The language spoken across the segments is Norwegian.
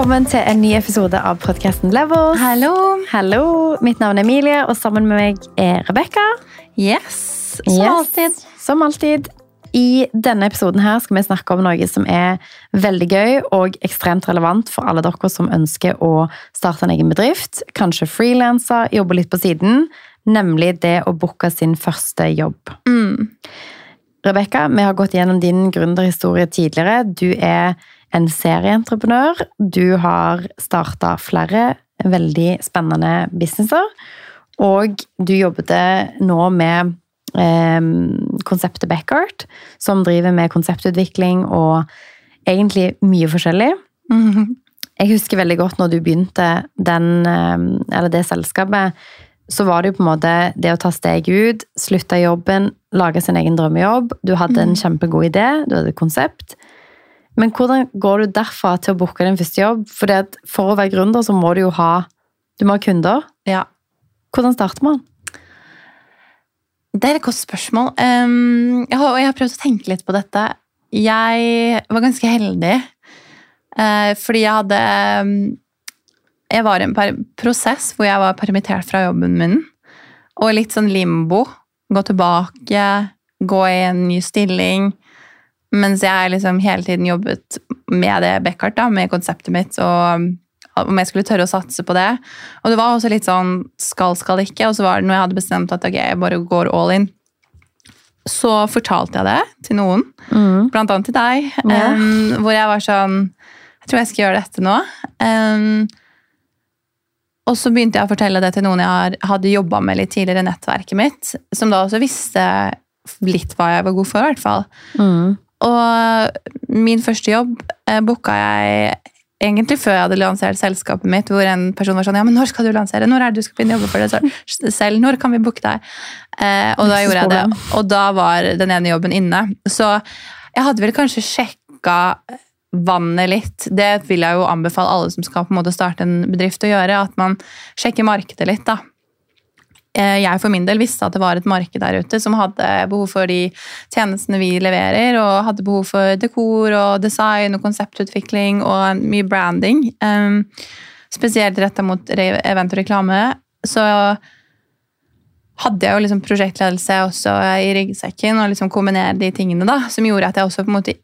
Velkommen til en ny episode av podkasten Levels. Hallo. Hallo, Mitt navn er Emilie, og sammen med meg er Rebekka. Yes. Som Yes. alltid. Som alltid. I denne episoden her skal vi snakke om noe som er veldig gøy og ekstremt relevant for alle dere som ønsker å starte en egen bedrift, kanskje frilanser, jobbe litt på siden, nemlig det å booke sin første jobb. Mm. Rebekka, vi har gått gjennom din gründerhistorie tidligere. Du er en serieentreprenør. Du har starta flere veldig spennende businesser. Og du jobbet nå med eh, konseptet Backart, som driver med konseptutvikling og egentlig mye forskjellig. Mhm. Jeg husker veldig godt når du begynte den, eh, eller det selskapet, så var det jo på en måte det å ta steg ut, slutte jobben, lage sin egen drømmejobb. Du hadde en kjempegod idé, du hadde et konsept. Men hvordan går du derfra til å booke din første jobb? Fordi at for å være gründer så må du jo ha, du må ha kunder. Ja. Hvordan starter man? Det er et godt spørsmål. Jeg, har, jeg har prøvd å tenke litt på dette. Jeg var ganske heldig. eh, fordi jeg hadde Jeg var i en prosess hvor jeg var permittert fra jobben min. Og litt sånn limbo. Gå tilbake, gå i en ny stilling. Mens jeg liksom hele tiden jobbet med det Beckhart, da, med konseptet mitt. og om jeg skulle tørre å satse på det. Og det var også litt sånn skal, skal ikke. Og så var det når jeg hadde bestemt at ok, jeg bare går all in, så fortalte jeg det til noen. Blant annet til deg. Yeah. Um, hvor jeg var sånn Jeg tror jeg skal gjøre dette nå. Um, og så begynte jeg å fortelle det til noen jeg hadde jobba med litt tidligere i nettverket mitt. Som da også visste litt hva jeg var god for, i hvert fall. Mm. Og min første jobb eh, booka jeg egentlig før jeg hadde lansert selskapet mitt, hvor en person var sånn Ja, men når skal du lansere? Når er det du skal begynne å jobbe for det selv? Når kan vi booke deg? Eh, og da gjorde jeg det. Og da var den ene jobben inne. Så jeg hadde vel kanskje sjekka vannet litt. Det vil jeg jo anbefale alle som skal på en måte starte en bedrift å gjøre. At man sjekker markedet litt, da. Eh, Jeg for min del visste at det var et marked der ute som hadde behov for de tjenestene vi leverer, og hadde behov for dekor og design og konseptutvikling og mye branding. Um, spesielt retta mot event og reklame. Så hadde jeg jo liksom prosjektledelse også i ryggsekken, og liksom kombinere de tingene da, som gjorde at jeg også på en måte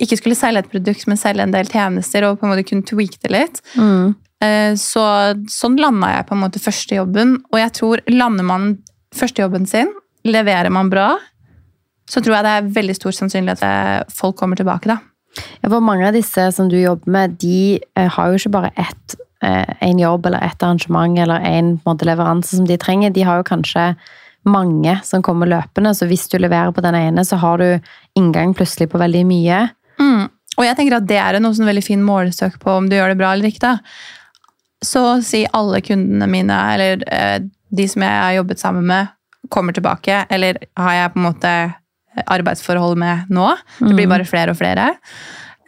ikke skulle selge et produkt, men selge en del tjenester og på en måte kunne tweake det litt. Mm. Eh, Så sånn landa jeg på en måte første jobben. Og jeg tror lander man første jobben sin, leverer man bra, så tror jeg det er veldig stor sannsynlighet at eh, folk kommer tilbake. da. Ja, for mange av disse som du jobber med, de eh, har jo ikke bare ett, en jobb eller ett arrangement eller en, en måte, leveranse som de trenger. De har jo kanskje mange som kommer løpende, så hvis du leverer på den ene, så har du inngang plutselig på veldig mye. Mm. Og jeg tenker at det er noe sånn en veldig fin målestøk på om du gjør det bra eller ikke. da. Så å si alle kundene mine, eller eh, de som jeg har jobbet sammen med, kommer tilbake, eller har jeg på en måte arbeidsforhold med nå. Det blir bare flere og flere.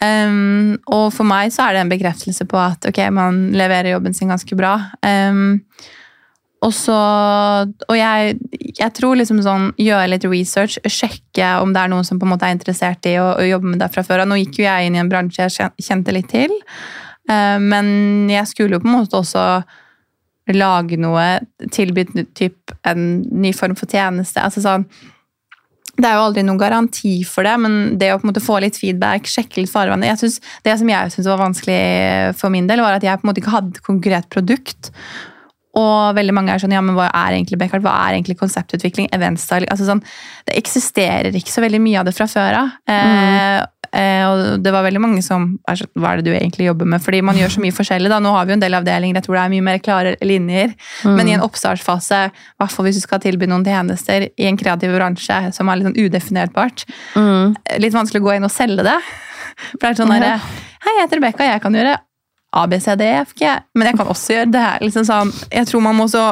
Um, og for meg så er det en bekreftelse på at ok, man leverer jobben sin ganske bra. Um, og så Og jeg, jeg tror liksom sånn gjøre litt research, sjekke om det er noen som på en måte er interessert i å, å jobbe med det fra før av. Nå gikk jo jeg inn i en bransje jeg kjente litt til, eh, men jeg skulle jo på en måte også lage noe, tilby en ny form for tjeneste. altså sånn det er jo aldri noen garanti for det, men det å på en måte få litt feedback, sjekke litt farvannet jeg synes, Det som jeg syntes var vanskelig for min del, var at jeg på en måte ikke hadde et konkret produkt. Og veldig mange er sånn, ja, men hva er egentlig Beckart? Hva er egentlig konseptutvikling? Eventstyling? Altså sånn, det eksisterer ikke så veldig mye av det fra før av. Eh, eh, og det var veldig mange som er sånn, hva er det du egentlig jobber med? Fordi man gjør så mye forskjellig. da. Nå har vi jo en del avdelinger, jeg tror det er mye mer klare linjer. Men i en oppstartsfase, i hvert fall hvis du skal tilby noen tjenester i en kreativ bransje som er litt sånn udefinerbart, Mm. litt vanskelig å gå inn og selge det. For det er sånn derre Hei, jeg heter Rebekka, jeg kan gjøre A, B, C, D, E. Men jeg kan også gjøre det. Liksom sånn, jeg tror man må også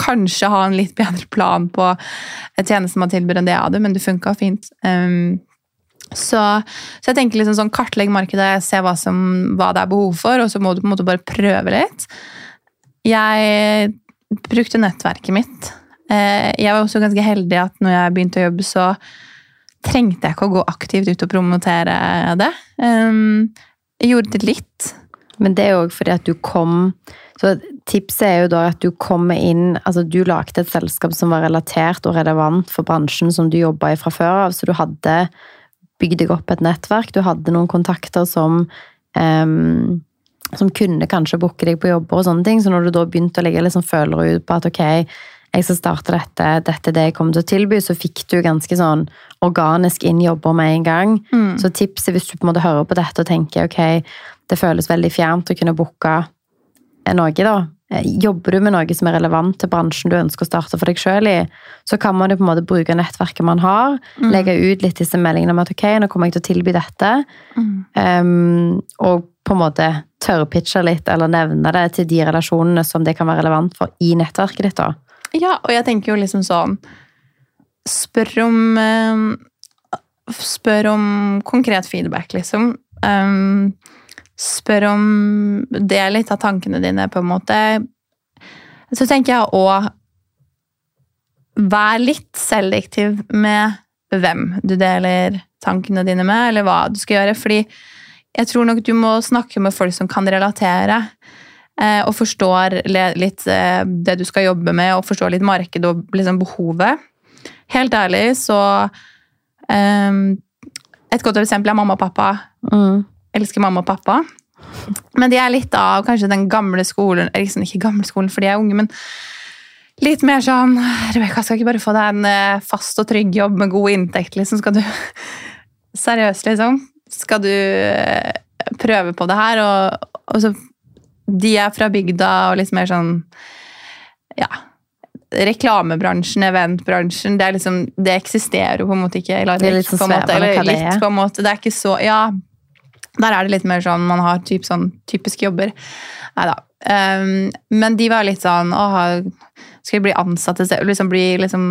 kanskje ha en litt bedre plan på tjenesten man tilbyr enn det jeg hadde, men det funka fint. Um, så, så jeg tenker liksom sånn, kartlegg markedet, se hva, som, hva det er behov for, og så må du på en måte bare prøve litt. Jeg brukte nettverket mitt. Eh, Jeg var også ganske heldig at når jeg begynte å jobbe, så trengte jeg ikke å gå aktivt ut og promotere det. Um, Jeg gjorde det litt. Men det er jo òg fordi at du kom Så tipset er jo da at du kommer inn Altså, du lagde et selskap som var relatert og relevant for bransjen som du jobba i fra før av, så du hadde bygd deg opp et nettverk. Du hadde noen kontakter som um, som kunne kanskje booke deg på jobber og sånne ting. Så når du da begynte å legge liksom følere ut på at ok, jeg skal starte dette, dette er det jeg kommer til å tilby, så fikk du ganske sånn organisk inn jobber med en gang. Mm. Så tipset hvis du på en måte hører på dette og tenker ok, det føles veldig fjernt å kunne booke noe, da. Eh, Jobber du med noe som er relevant til bransjen du ønsker å starte for deg sjøl i, så kan man jo på en måte bruke nettverket man har, Mm. legge ut litt disse meldingene om at ok, nå kommer jeg til å tilby dette. Mm. Um, og på en måte tørrpitche litt, eller nevne det til de relasjonene som det kan være relevant for i nettverket ditt. da. Ja, og jeg tenker jo liksom sånn Spør om eh, Spør om konkret feedback, liksom. Um, spør om Del litt av tankene dine, på en måte. Så tenker jeg òg Vær litt selektiv med hvem du deler tankene dine med, eller hva du skal gjøre. Fordi jeg tror nok du må snakke med folk som kan relatere eh, og forstår litt eh, det du skal jobbe med, og forstår litt markedet og liksom behovet. Helt ærlig, så um, Et godt eksempel er mamma og pappa. Mm. Elsker mamma og pappa. Men de er litt av kanskje den gamle skolen liksom Ikke gamle skolen, for de er unge, men litt mer sånn Rebekka, skal ikke bare få deg en eh, fast og trygg jobb med god inntekt, liksom? Skal du Seriøst, liksom? Skal du eh, prøve på det her? Og, og så De er fra bygda og litt mer sånn Ja. Reklamebransjen, eventbransjen, det, er liksom, det eksisterer jo på en måte ikke Eller, Det er litt sånn på en måte, eller litt, på en måte. Det er ikke så Ja, der er det litt mer sånn man har typ sånn typiske jobber. Nei da. Um, men de var litt sånn Åh, skal jeg bli ansatt? Liksom bli liksom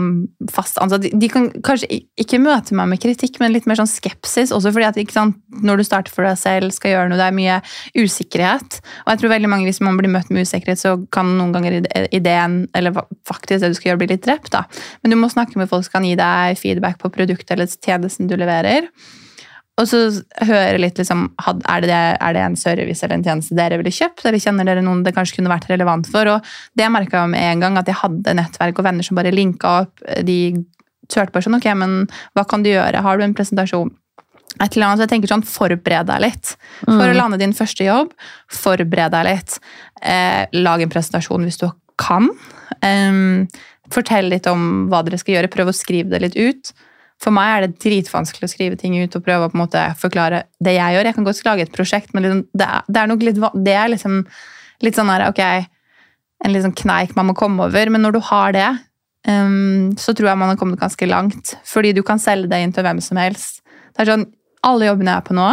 fast ansatt? De, de kan kanskje ikke møte meg med kritikk, men litt mer sånn skepsis. Også fordi at sant, når du starter for deg selv, skal gjøre noe, det er mye usikkerhet. Og jeg tror veldig mange, hvis man blir møtt med usikkerhet, så kan noen ganger ideen, eller faktisk det du skal gjøre, bli litt drept. da. Men du må snakke med folk som kan gi deg feedback på produktet eller tjenesten du leverer. Og så høre litt liksom, er det, er det en service eller en tjeneste dere ville kjøpt, eller kjenner dere noen det kanskje kunne vært relevant for? Og det merka jeg med en gang, at jeg hadde nettverk og venner som bare linka opp. De turte bare sånn, ok, men hva kan du gjøre? Har du en presentasjon? Et eller annet, så jeg tenker sånn, Forbered deg litt. For å lande din første jobb, forbered deg litt. Eh, lag en presentasjon hvis du kan. Eh, fortell litt om hva dere skal gjøre. Prøv å skrive det litt ut. For meg er det dritvanskelig å skrive ting ut og prøve å på en måte forklare det jeg gjør. Jeg kan godt lage et prosjekt, men liksom, det, er, det er litt, det er liksom litt sånn her, ok, en litt sånn kneik man må komme over. Men når du har det, um, så tror jeg man har kommet ganske langt. Fordi du kan selge det inn til hvem som helst. Det er sånn, Alle jobbene jeg er på nå,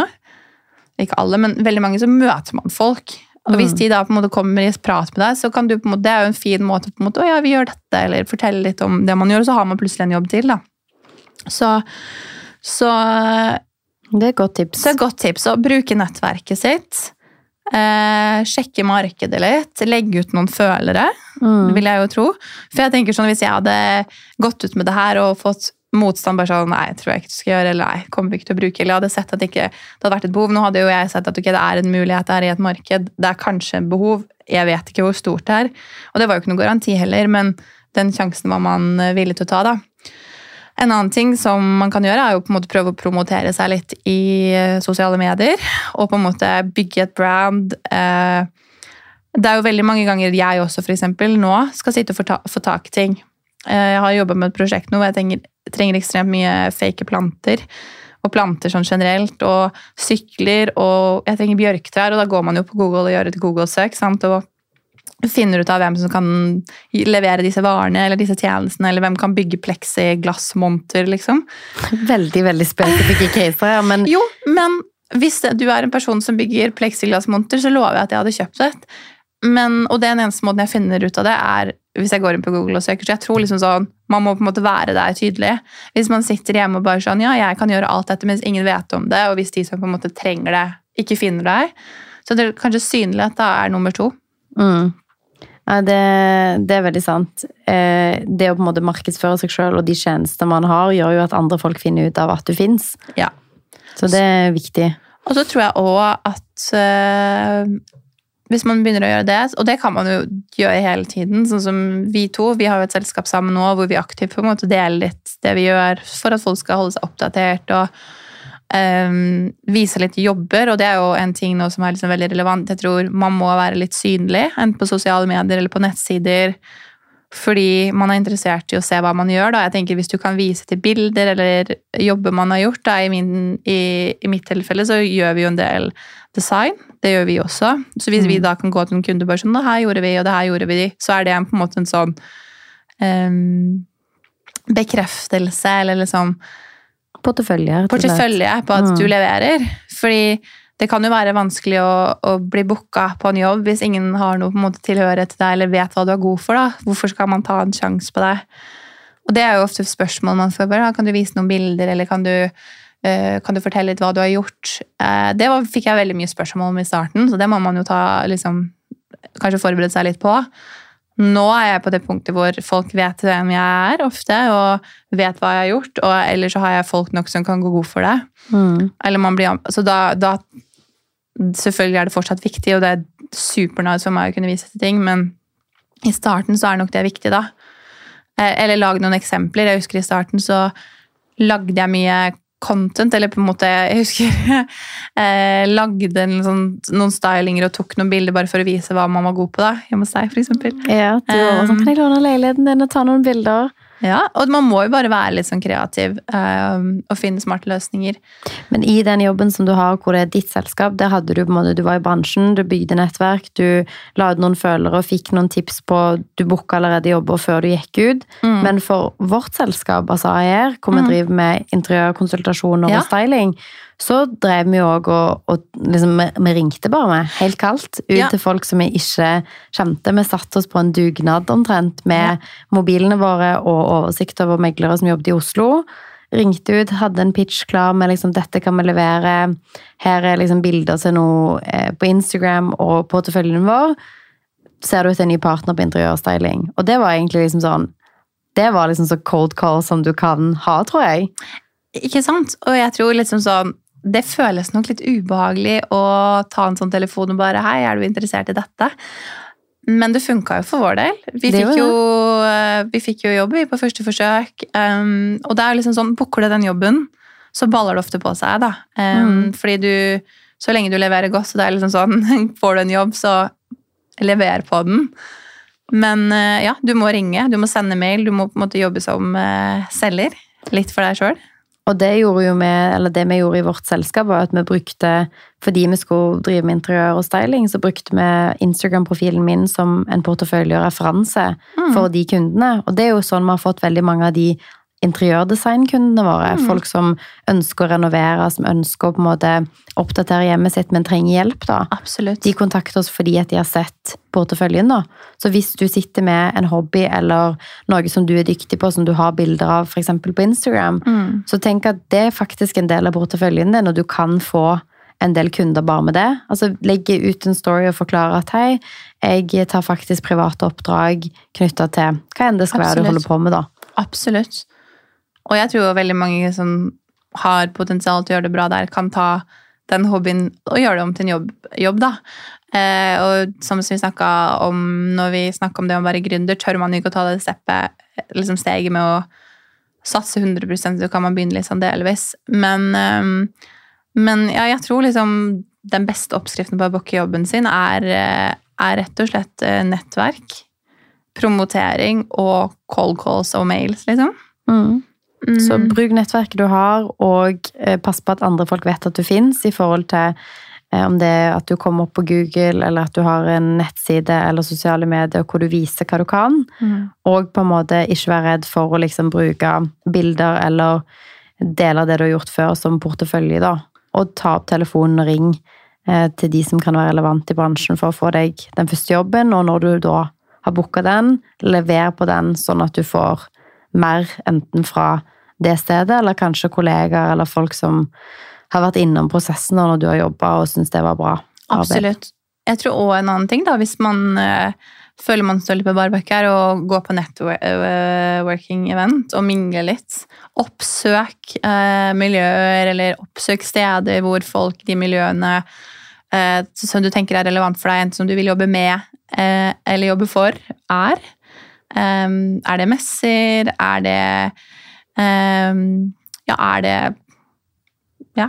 ikke alle, men veldig mange, så møter man folk. Og hvis de da på en måte kommer i prat med deg, så kan du på en måte, det er jo en fin måte på en måte, å ja, vi gjør dette, eller fortelle litt om det man gjør, og så har man plutselig en jobb til. da. Så, så Det er et godt tips. så et godt tips å bruke nettverket sitt. Eh, sjekke markedet litt. Legge ut noen følere, Mm. vil jeg jo tro. For jeg tenker sånn, Hvis jeg hadde gått ut med det her og fått motstand bare sånn Nei, tror jeg ikke du skal gjøre, eller nei, kommer vi ikke til å bruke, eller jeg hadde sett at det ikke det hadde vært et behov. Nå hadde jo jeg sett at okay, det er en mulighet der i et marked. Det er kanskje et behov. Jeg vet ikke hvor stort det er. Og det var jo ikke noen garanti heller, men den sjansen var man eh, villig til å ta, da. En annen ting som man kan gjøre, er jo på en måte prøve å promotere seg litt i eh, sosiale medier. Og på en måte bygge et brand. Eh, Det er jo veldig mange ganger jeg også for eksempel, nå skal sitte og få, ta, få tak i ting. Eh, Jeg har jobba med et prosjekt nå hvor jeg trenger, trenger ekstremt mye fake planter. Og planter sånn generelt, og sykler, og jeg trenger bjørktrær. Og da går man jo på Google og gjør et Google-søk. sant, og finner ut av hvem som kan levere disse varene eller disse tjenestene, eller hvem kan bygge pleksiglassmonter, liksom. Veldig, veldig spesifikke caser ja, men Jo, men hvis det, du er en person som bygger pleksiglassmonter, så lover jeg at jeg hadde kjøpt et. Men, og den eneste måten jeg finner ut av det, er hvis jeg går inn på Google og søker. Så jeg tror liksom sånn, man må på en måte være der tydelig. Hvis man sitter hjemme og bare sånn, ja, jeg kan gjøre alt dette, mens ingen vet om det, og hvis de som på en måte trenger det, ikke finner deg, så det er kanskje synlighet da er nummer to. mm. Det, det er veldig sant. Eh, det å på en måte markedsføre seg sjøl og de tjenester man har, gjør jo at andre folk finner ut av at du fins. Ja. Så det er viktig. Og så tror jeg òg at eh, hvis man begynner å gjøre det, og det kan man jo gjøre hele tiden, sånn som vi to, vi har jo et selskap sammen nå hvor vi aktivt på en måte deler litt det vi gjør for at folk skal holde seg oppdatert og um, vise litt jobber, og det er jo en ting nå som er liksom veldig relevant. Jeg tror man må være litt synlig, enten på sosiale medier eller på nettsider, fordi man er interessert i å se hva man gjør. Da. Jeg tenker Hvis du kan vise til bilder eller jobber man har gjort, da, i, min, i, i mitt tilfelle så gjør vi jo en del design. Det gjør vi også. Så hvis mm. vi da kan gå til en kunde og bare sånn Det her gjorde vi, og det her gjorde vi, så er det på en måte en sånn um, bekreftelse, eller liksom Portefølje. Portefølje på at mm. du leverer. Fordi det kan jo være vanskelig å, å bli booka på en jobb hvis ingen har noe på en måte tilhørighet til deg eller vet hva du er god for. da. Hvorfor skal man ta en sjanse på det? Og det er jo ofte spørsmål man får. Bare, kan du vise noen bilder, eller kan du uh, kan du fortelle litt hva du har gjort? Uh, det var, fikk jeg veldig mye spørsmål om i starten, så det må man jo ta, liksom, kanskje forberede seg litt på. Nå er jeg på det punktet hvor folk vet hvem jeg er ofte, og vet hva jeg har gjort. Og ellers så har jeg folk nok som kan gå god for det. Mm. Blir, så da, da, Selvfølgelig er det fortsatt viktig, og det er supernice for meg å kunne vise til ting, men i starten så er nok det viktig, da. Eh, eller lage noen eksempler. Jeg husker i starten så lagde jeg mye content, eller på en måte Jeg husker eh, lagde sånn, noen stylinger og tok noen bilder bare for å vise hva man var god på da, hjemme hos deg, f.eks. Ja, du var sånn, kan jeg låne leiligheten din og ta noen bilder? Ja, og man må jo bare være litt sånn kreativ uh, og finne smarte løsninger. Men i den jobben som du har, hvor det er ditt selskap, der hadde du på en måte, du var i bransjen, du bygde nettverk, du la ut noen følere og fikk noen tips på Du booka allerede jobber før du gikk ut. Mm. Men for vårt selskap, altså AIR, hvor vi mm. driver med interiørkonsultasjoner ja. og styling, så drev vi òg og, og liksom, vi, ringte bare med, helt kaldt, ut ja. til folk som vi ikke kjente. Vi satte oss på en dugnad omtrent med ja. mobilene våre og oversikt over meglere som jobbet i Oslo. Ringte ut, hadde en pitch klar med liksom, dette kan vi levere. Her er liksom bilder til noe eh, på Instagram og porteføljen vår. Ser du etter en ny partner på interiørstyling? Og det var egentlig liksom sånn Det var liksom så cold call som du kan ha, tror jeg. Ikke sant? Og jeg tror liksom sånn det føles nok litt ubehagelig å ta en sånn telefon og bare 'Hei, er du interessert i dette?' Men det funka jo for vår del. Vi fikk jo, eh, vi fikk jo jobb på første forsøk. Um, og det er liksom sånn, booker du den jobben, så baller det ofte på seg. da. Um, mm. Fordi du, så lenge du leverer godt, så det er liksom sånn Får du en jobb, så lever på den. Men uh, ja, du må ringe, du må sende mail, du må på en måte jobbe som uh, selger. Litt for deg sjøl. Og det, gjorde vi, det vi gjorde i vårt selskap, var at vi brukte Fordi vi skulle drive med interiør og styling, så brukte vi Instagram-profilen min som en portefølje og referanse mm. for de kundene. Og det er jo sånn vi har fått veldig mange av de interiørdesignkundene våre. Mm. Folk som ønsker å renovere, som ønsker å på en måte oppdatere hjemmet sitt, men trenger hjelp. da. Absolutt. De kontakter oss fordi at de har sett porteføljen. da. Så hvis du sitter med en hobby eller noe som du er dyktig på, som du har bilder av f.eks. på Instagram, mm. så tenk at det er faktisk en del av porteføljen din, og du kan få en del kunder bare med det. Altså Legge ut en story og forklare at hei, jeg tar faktisk private oppdrag knytta til hva enn det skal Absolutt. være du holder på med, da. Absolutt. Og jeg tror veldig mange som har potensial til å gjøre det bra der, kan ta den hobbyen og gjøre det om til en jobb. jobb da. Eh, og som vi snakka om når vi snakka om det å være gründer, tør man ikke å ta det steppet, liksom steget med å satse 100% så kan man begynne litt sånn delvis. Men, eh, men ja, jeg tror liksom den beste oppskriften på å booke jobben sin er, eh, er, rett og slett eh, nettverk, promotering og cold calls og mails, liksom. Mm. Mm. Så bruk nettverket du har, og eh, pass på at andre folk vet at du fins, i forhold til eh, om det er at du kommer opp på Google, eller at du har en nettside eller sosiale medier hvor du viser hva du kan. Mm. Og på en måte ikke være redd for å liksom bruke bilder eller deler det du har gjort før, som portefølje. da. Og ta opp telefonen og ring eh, til de som kan være relevant i bransjen for å få deg den første jobben. Og når du da har booka den, lever på den sånn at du får mer enten fra det stedet, eller kanskje kollegaer eller folk som har vært innom prosessen når du har jobba og syns det var bra. Arbeid. Absolutt. Jeg tror òg en annen ting, da, hvis man øh, føler man står litt på barbekk og går på networking-event og mingler litt. Oppsøk øh, miljøer, eller oppsøk steder hvor folk, de miljøene øh, som du tenker er relevant for deg, enten som du vil jobbe med eh, eller jobbe for, er? Um, er det messer? Er det um, Ja, er det ja,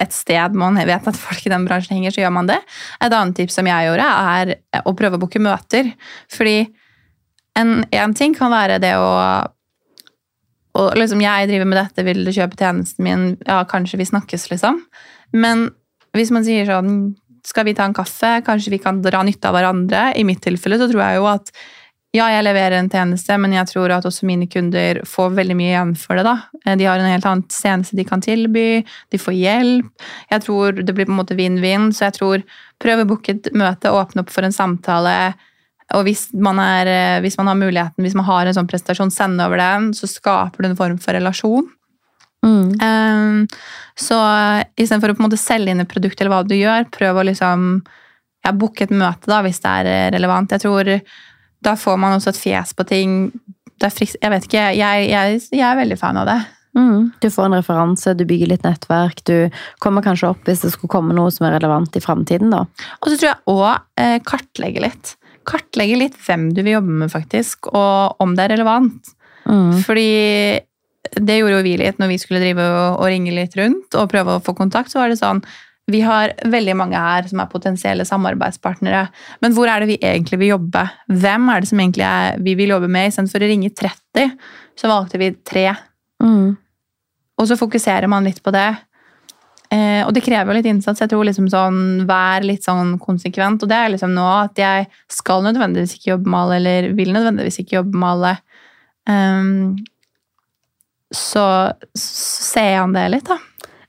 et sted man vet at folk i den bransjen henger, så gjør man det. Et annet tips som jeg gjorde, er å prøve å booke møter. Fordi en ting kan være det å og liksom, Jeg driver med dette, vil du kjøpe tjenesten min? Ja, kanskje vi snakkes, liksom. Men hvis man sier sånn Skal vi ta en kaffe? Kanskje vi kan dra nytte av hverandre? I mitt tilfelle så tror jeg jo at ja, jeg leverer en tjeneste, men jeg tror at også mine kunder får veldig mye igjen for det. da. De har en helt annen tjeneste de kan tilby, de får hjelp. Jeg tror det blir på en måte vinn-vinn, så jeg tror prøv å booke et møte, åpne opp for en samtale. Og hvis man, er, hvis man har muligheten, hvis man har en sånn prestasjon, send over den, så skaper du en form for relasjon. Mm. Um, så istedenfor å på en måte selge inn et produkt eller hva du gjør, prøv å liksom ja, booke et møte da, hvis det er relevant. Jeg tror da får man også et fjes på ting. jeg vet ikke, jeg, jeg, jeg, er veldig fan av det. Mm. Du får en referanse, du bygger litt nettverk, du kommer kanskje opp hvis det skulle komme noe som er relevant i framtiden. Og så tror jeg òg eh, kartlegge litt. Kartlegge litt hvem du vil jobbe med, faktisk, og om det er relevant. Mm. Fordi det gjorde jo vi litt når vi skulle drive og, og ringe litt rundt og prøve å få kontakt. så var det sånn vi har veldig mange her som er potensielle samarbeidspartnere. Men hvor er det vi egentlig vil jobbe? Hvem er det som egentlig er, vi vil jobbe med? Istedenfor å ringe 30, så valgte vi tre. Mm. Og så fokuserer man litt på det. Eh, og det krever jo litt innsats. Jeg tror liksom sånn, Vær litt sånn konsekvent. Og det er liksom nå at jeg skal nødvendigvis ikke jobbe med alle, eller vil nødvendigvis ikke jobbe med alle. Um, så, så ser jeg an det litt, da.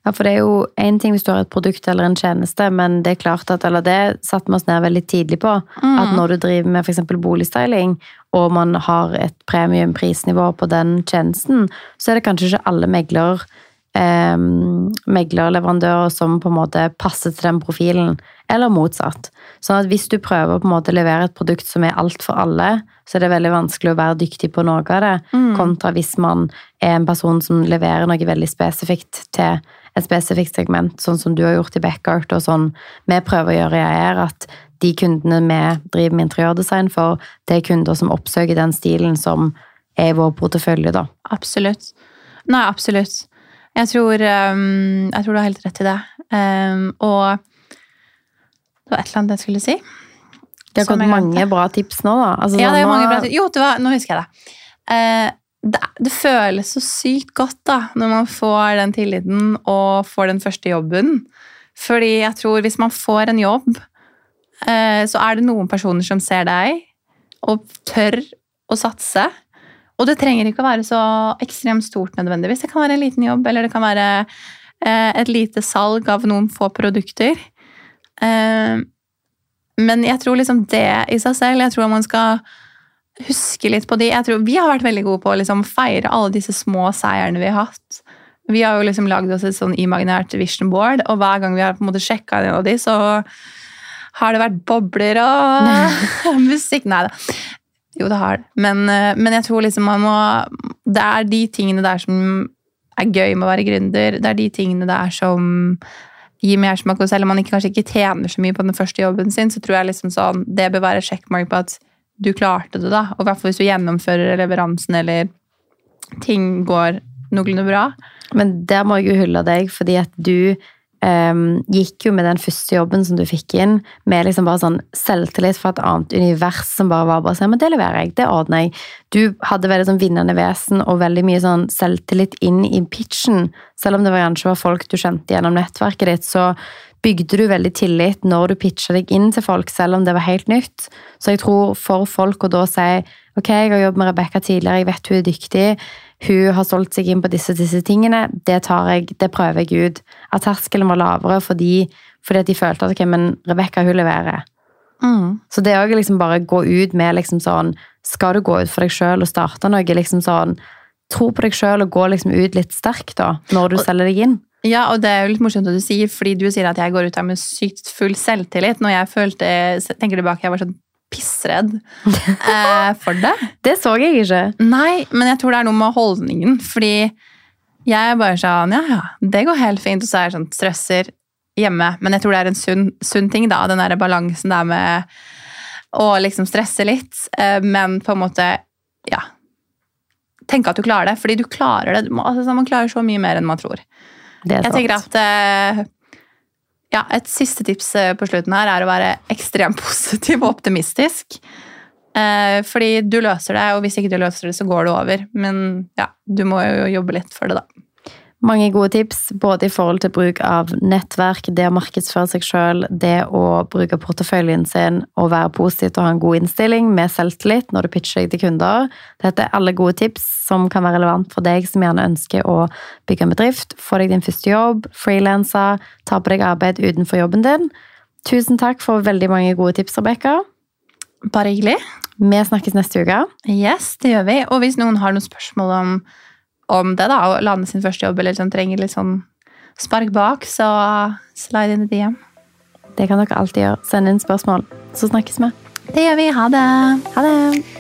Ja, for det er jo én ting hvis du har et produkt eller en tjeneste, men det er klart at, eller det satte vi oss ned veldig tidlig på, Mm. at når du driver med f.eks. boligstyling, og man har et premiumprisnivå på den tjenesten, så er det kanskje ikke alle megler, eh, meglerleverandører som på en måte passer til den profilen, eller motsatt. Sånn at hvis du prøver å på en måte levere et produkt som er alt for alle, så er det veldig vanskelig å være dyktig på noe av det, Mm. kontra hvis man er en person som leverer noe veldig spesifikt til et spesifikt segment, sånn som du har gjort i Backart, og sånn vi prøver å gjøre i AR, at de kundene vi driver med interiørdesign for, det er kunder som oppsøker den stilen som er i vår portefølje, da. Absolutt. Nei, absolutt. Jeg tror, um, jeg tror du har helt rett i det. Um, og det var et eller annet jeg skulle si. Det har kommet gått mange bra tips nå, da. Altså, Ja, sånn, det er mange bra tips. Jo, det var, nå husker jeg det. Eh, det. Det føles så sykt godt da, når man får den tilliten og får den første jobben. Fordi jeg tror hvis man får en jobb, eh, så er det noen personer som ser deg og tør å satse. Og det trenger ikke å være så ekstremt stort nødvendigvis. Det kan være en liten jobb, eller det kan være eh, et lite salg av noen få produkter. Eh, men jeg tror liksom det i seg selv Jeg tror man skal huske litt på de. Jeg tror Vi har vært veldig gode på å liksom feire alle disse små seierne vi har hatt. Vi har jo liksom lagd oss et sånn imaginært vision board, og hver gang vi har på en måte sjekka en av de, så har det vært bobler og musikk. Nei da. Jo, det har det. Men, eh, men jeg tror liksom man må Det er de tingene der som er gøy med å være gründer. Det er de tingene der som gir mersmak. Og selv om man ikke, kanskje ikke tjener så mye på den første jobben sin, så tror jeg liksom sånn, det bør være checkmark på at du klarte det. da. Og i hvert fall hvis du gjennomfører leveransen eller ting går noenlunde bra. Men der må jeg jo hylle deg, fordi at du um, gikk jo med den første jobben som du fikk inn, med liksom bare sånn selvtillit fra et annet univers som bare var bare sånn, men det leverer jeg, det ordner jeg. Du hadde veldig sånn vinnende vesen og veldig mye sånn selvtillit inn i pitchen. Selv om det var kanskje var folk du kjente gjennom nettverket ditt, så bygde du veldig tillit når du pitcha deg inn til folk, selv om det var helt nytt. Så jeg tror for folk å da si ok, jeg har jobbet med Rebekka tidligere, jeg vet hun er dyktig, hun har solgt seg inn på disse disse tingene, det tar jeg, det prøver jeg ut. At terskelen var lavere fordi, fordi at de følte at ok, men Rebekka hun leverer. Så det også liksom bare gå ut med liksom sånn Skal du gå ut for deg sjøl og starte noe, liksom sånn Tro på deg sjøl og gå liksom ut litt sterkt da, når du Og- selger deg inn. Ja, og det er jo litt morsomt at du sier, fordi du sier at jeg går ut her med sykt full selvtillit. Når jeg følte, tenker tilbake, jeg var sånn pissredd eh, for det. Det så jeg ikke. Nei, men jeg tror det er noe med holdningen. Fordi jeg er bare sånn Ja, ja, det går helt fint. Og så er jeg sånn stresser. hjemme. Men jeg tror det er en sunn, sunn ting, da. Den der balansen der med å liksom stresse litt, eh, men på en måte ja, tenke at du klarer det. Fordi du klarer det. Altså, man klarer så mye mer enn man tror. Jeg sant. tenker at eh, ja, Et siste tips eh, på slutten her er å være ekstremt positiv og optimistisk. Eh, fordi du løser det, og hvis ikke du løser det, så går det over. Men ja, du må jo jobbe litt for det, da. Mange gode tips, både i forhold til bruk av nettverk, det å markedsføre seg sjøl, det å bruke porteføljen sin og være positiv og ha en god innstilling med selvtillit når du pitcher deg til kunder. Dette er alle gode tips som kan være relevant for deg som gjerne ønsker å bygge en bedrift, få deg din første jobb, frilanse, ta på deg arbeid utenfor jobben din. Tusen takk for veldig mange gode tips, Rebekka. Bare hyggelig. Vi snakkes neste uke. Yes, det gjør vi. Og hvis noen har noen spørsmål om, om det, da, å lande sin første jobb, eller liksom trenger litt sånn spark bak, så slide inn i DM. Det kan dere alltid gjøre. Send inn spørsmål, så snakkes vi. Det gjør vi. Ha det. Ha det!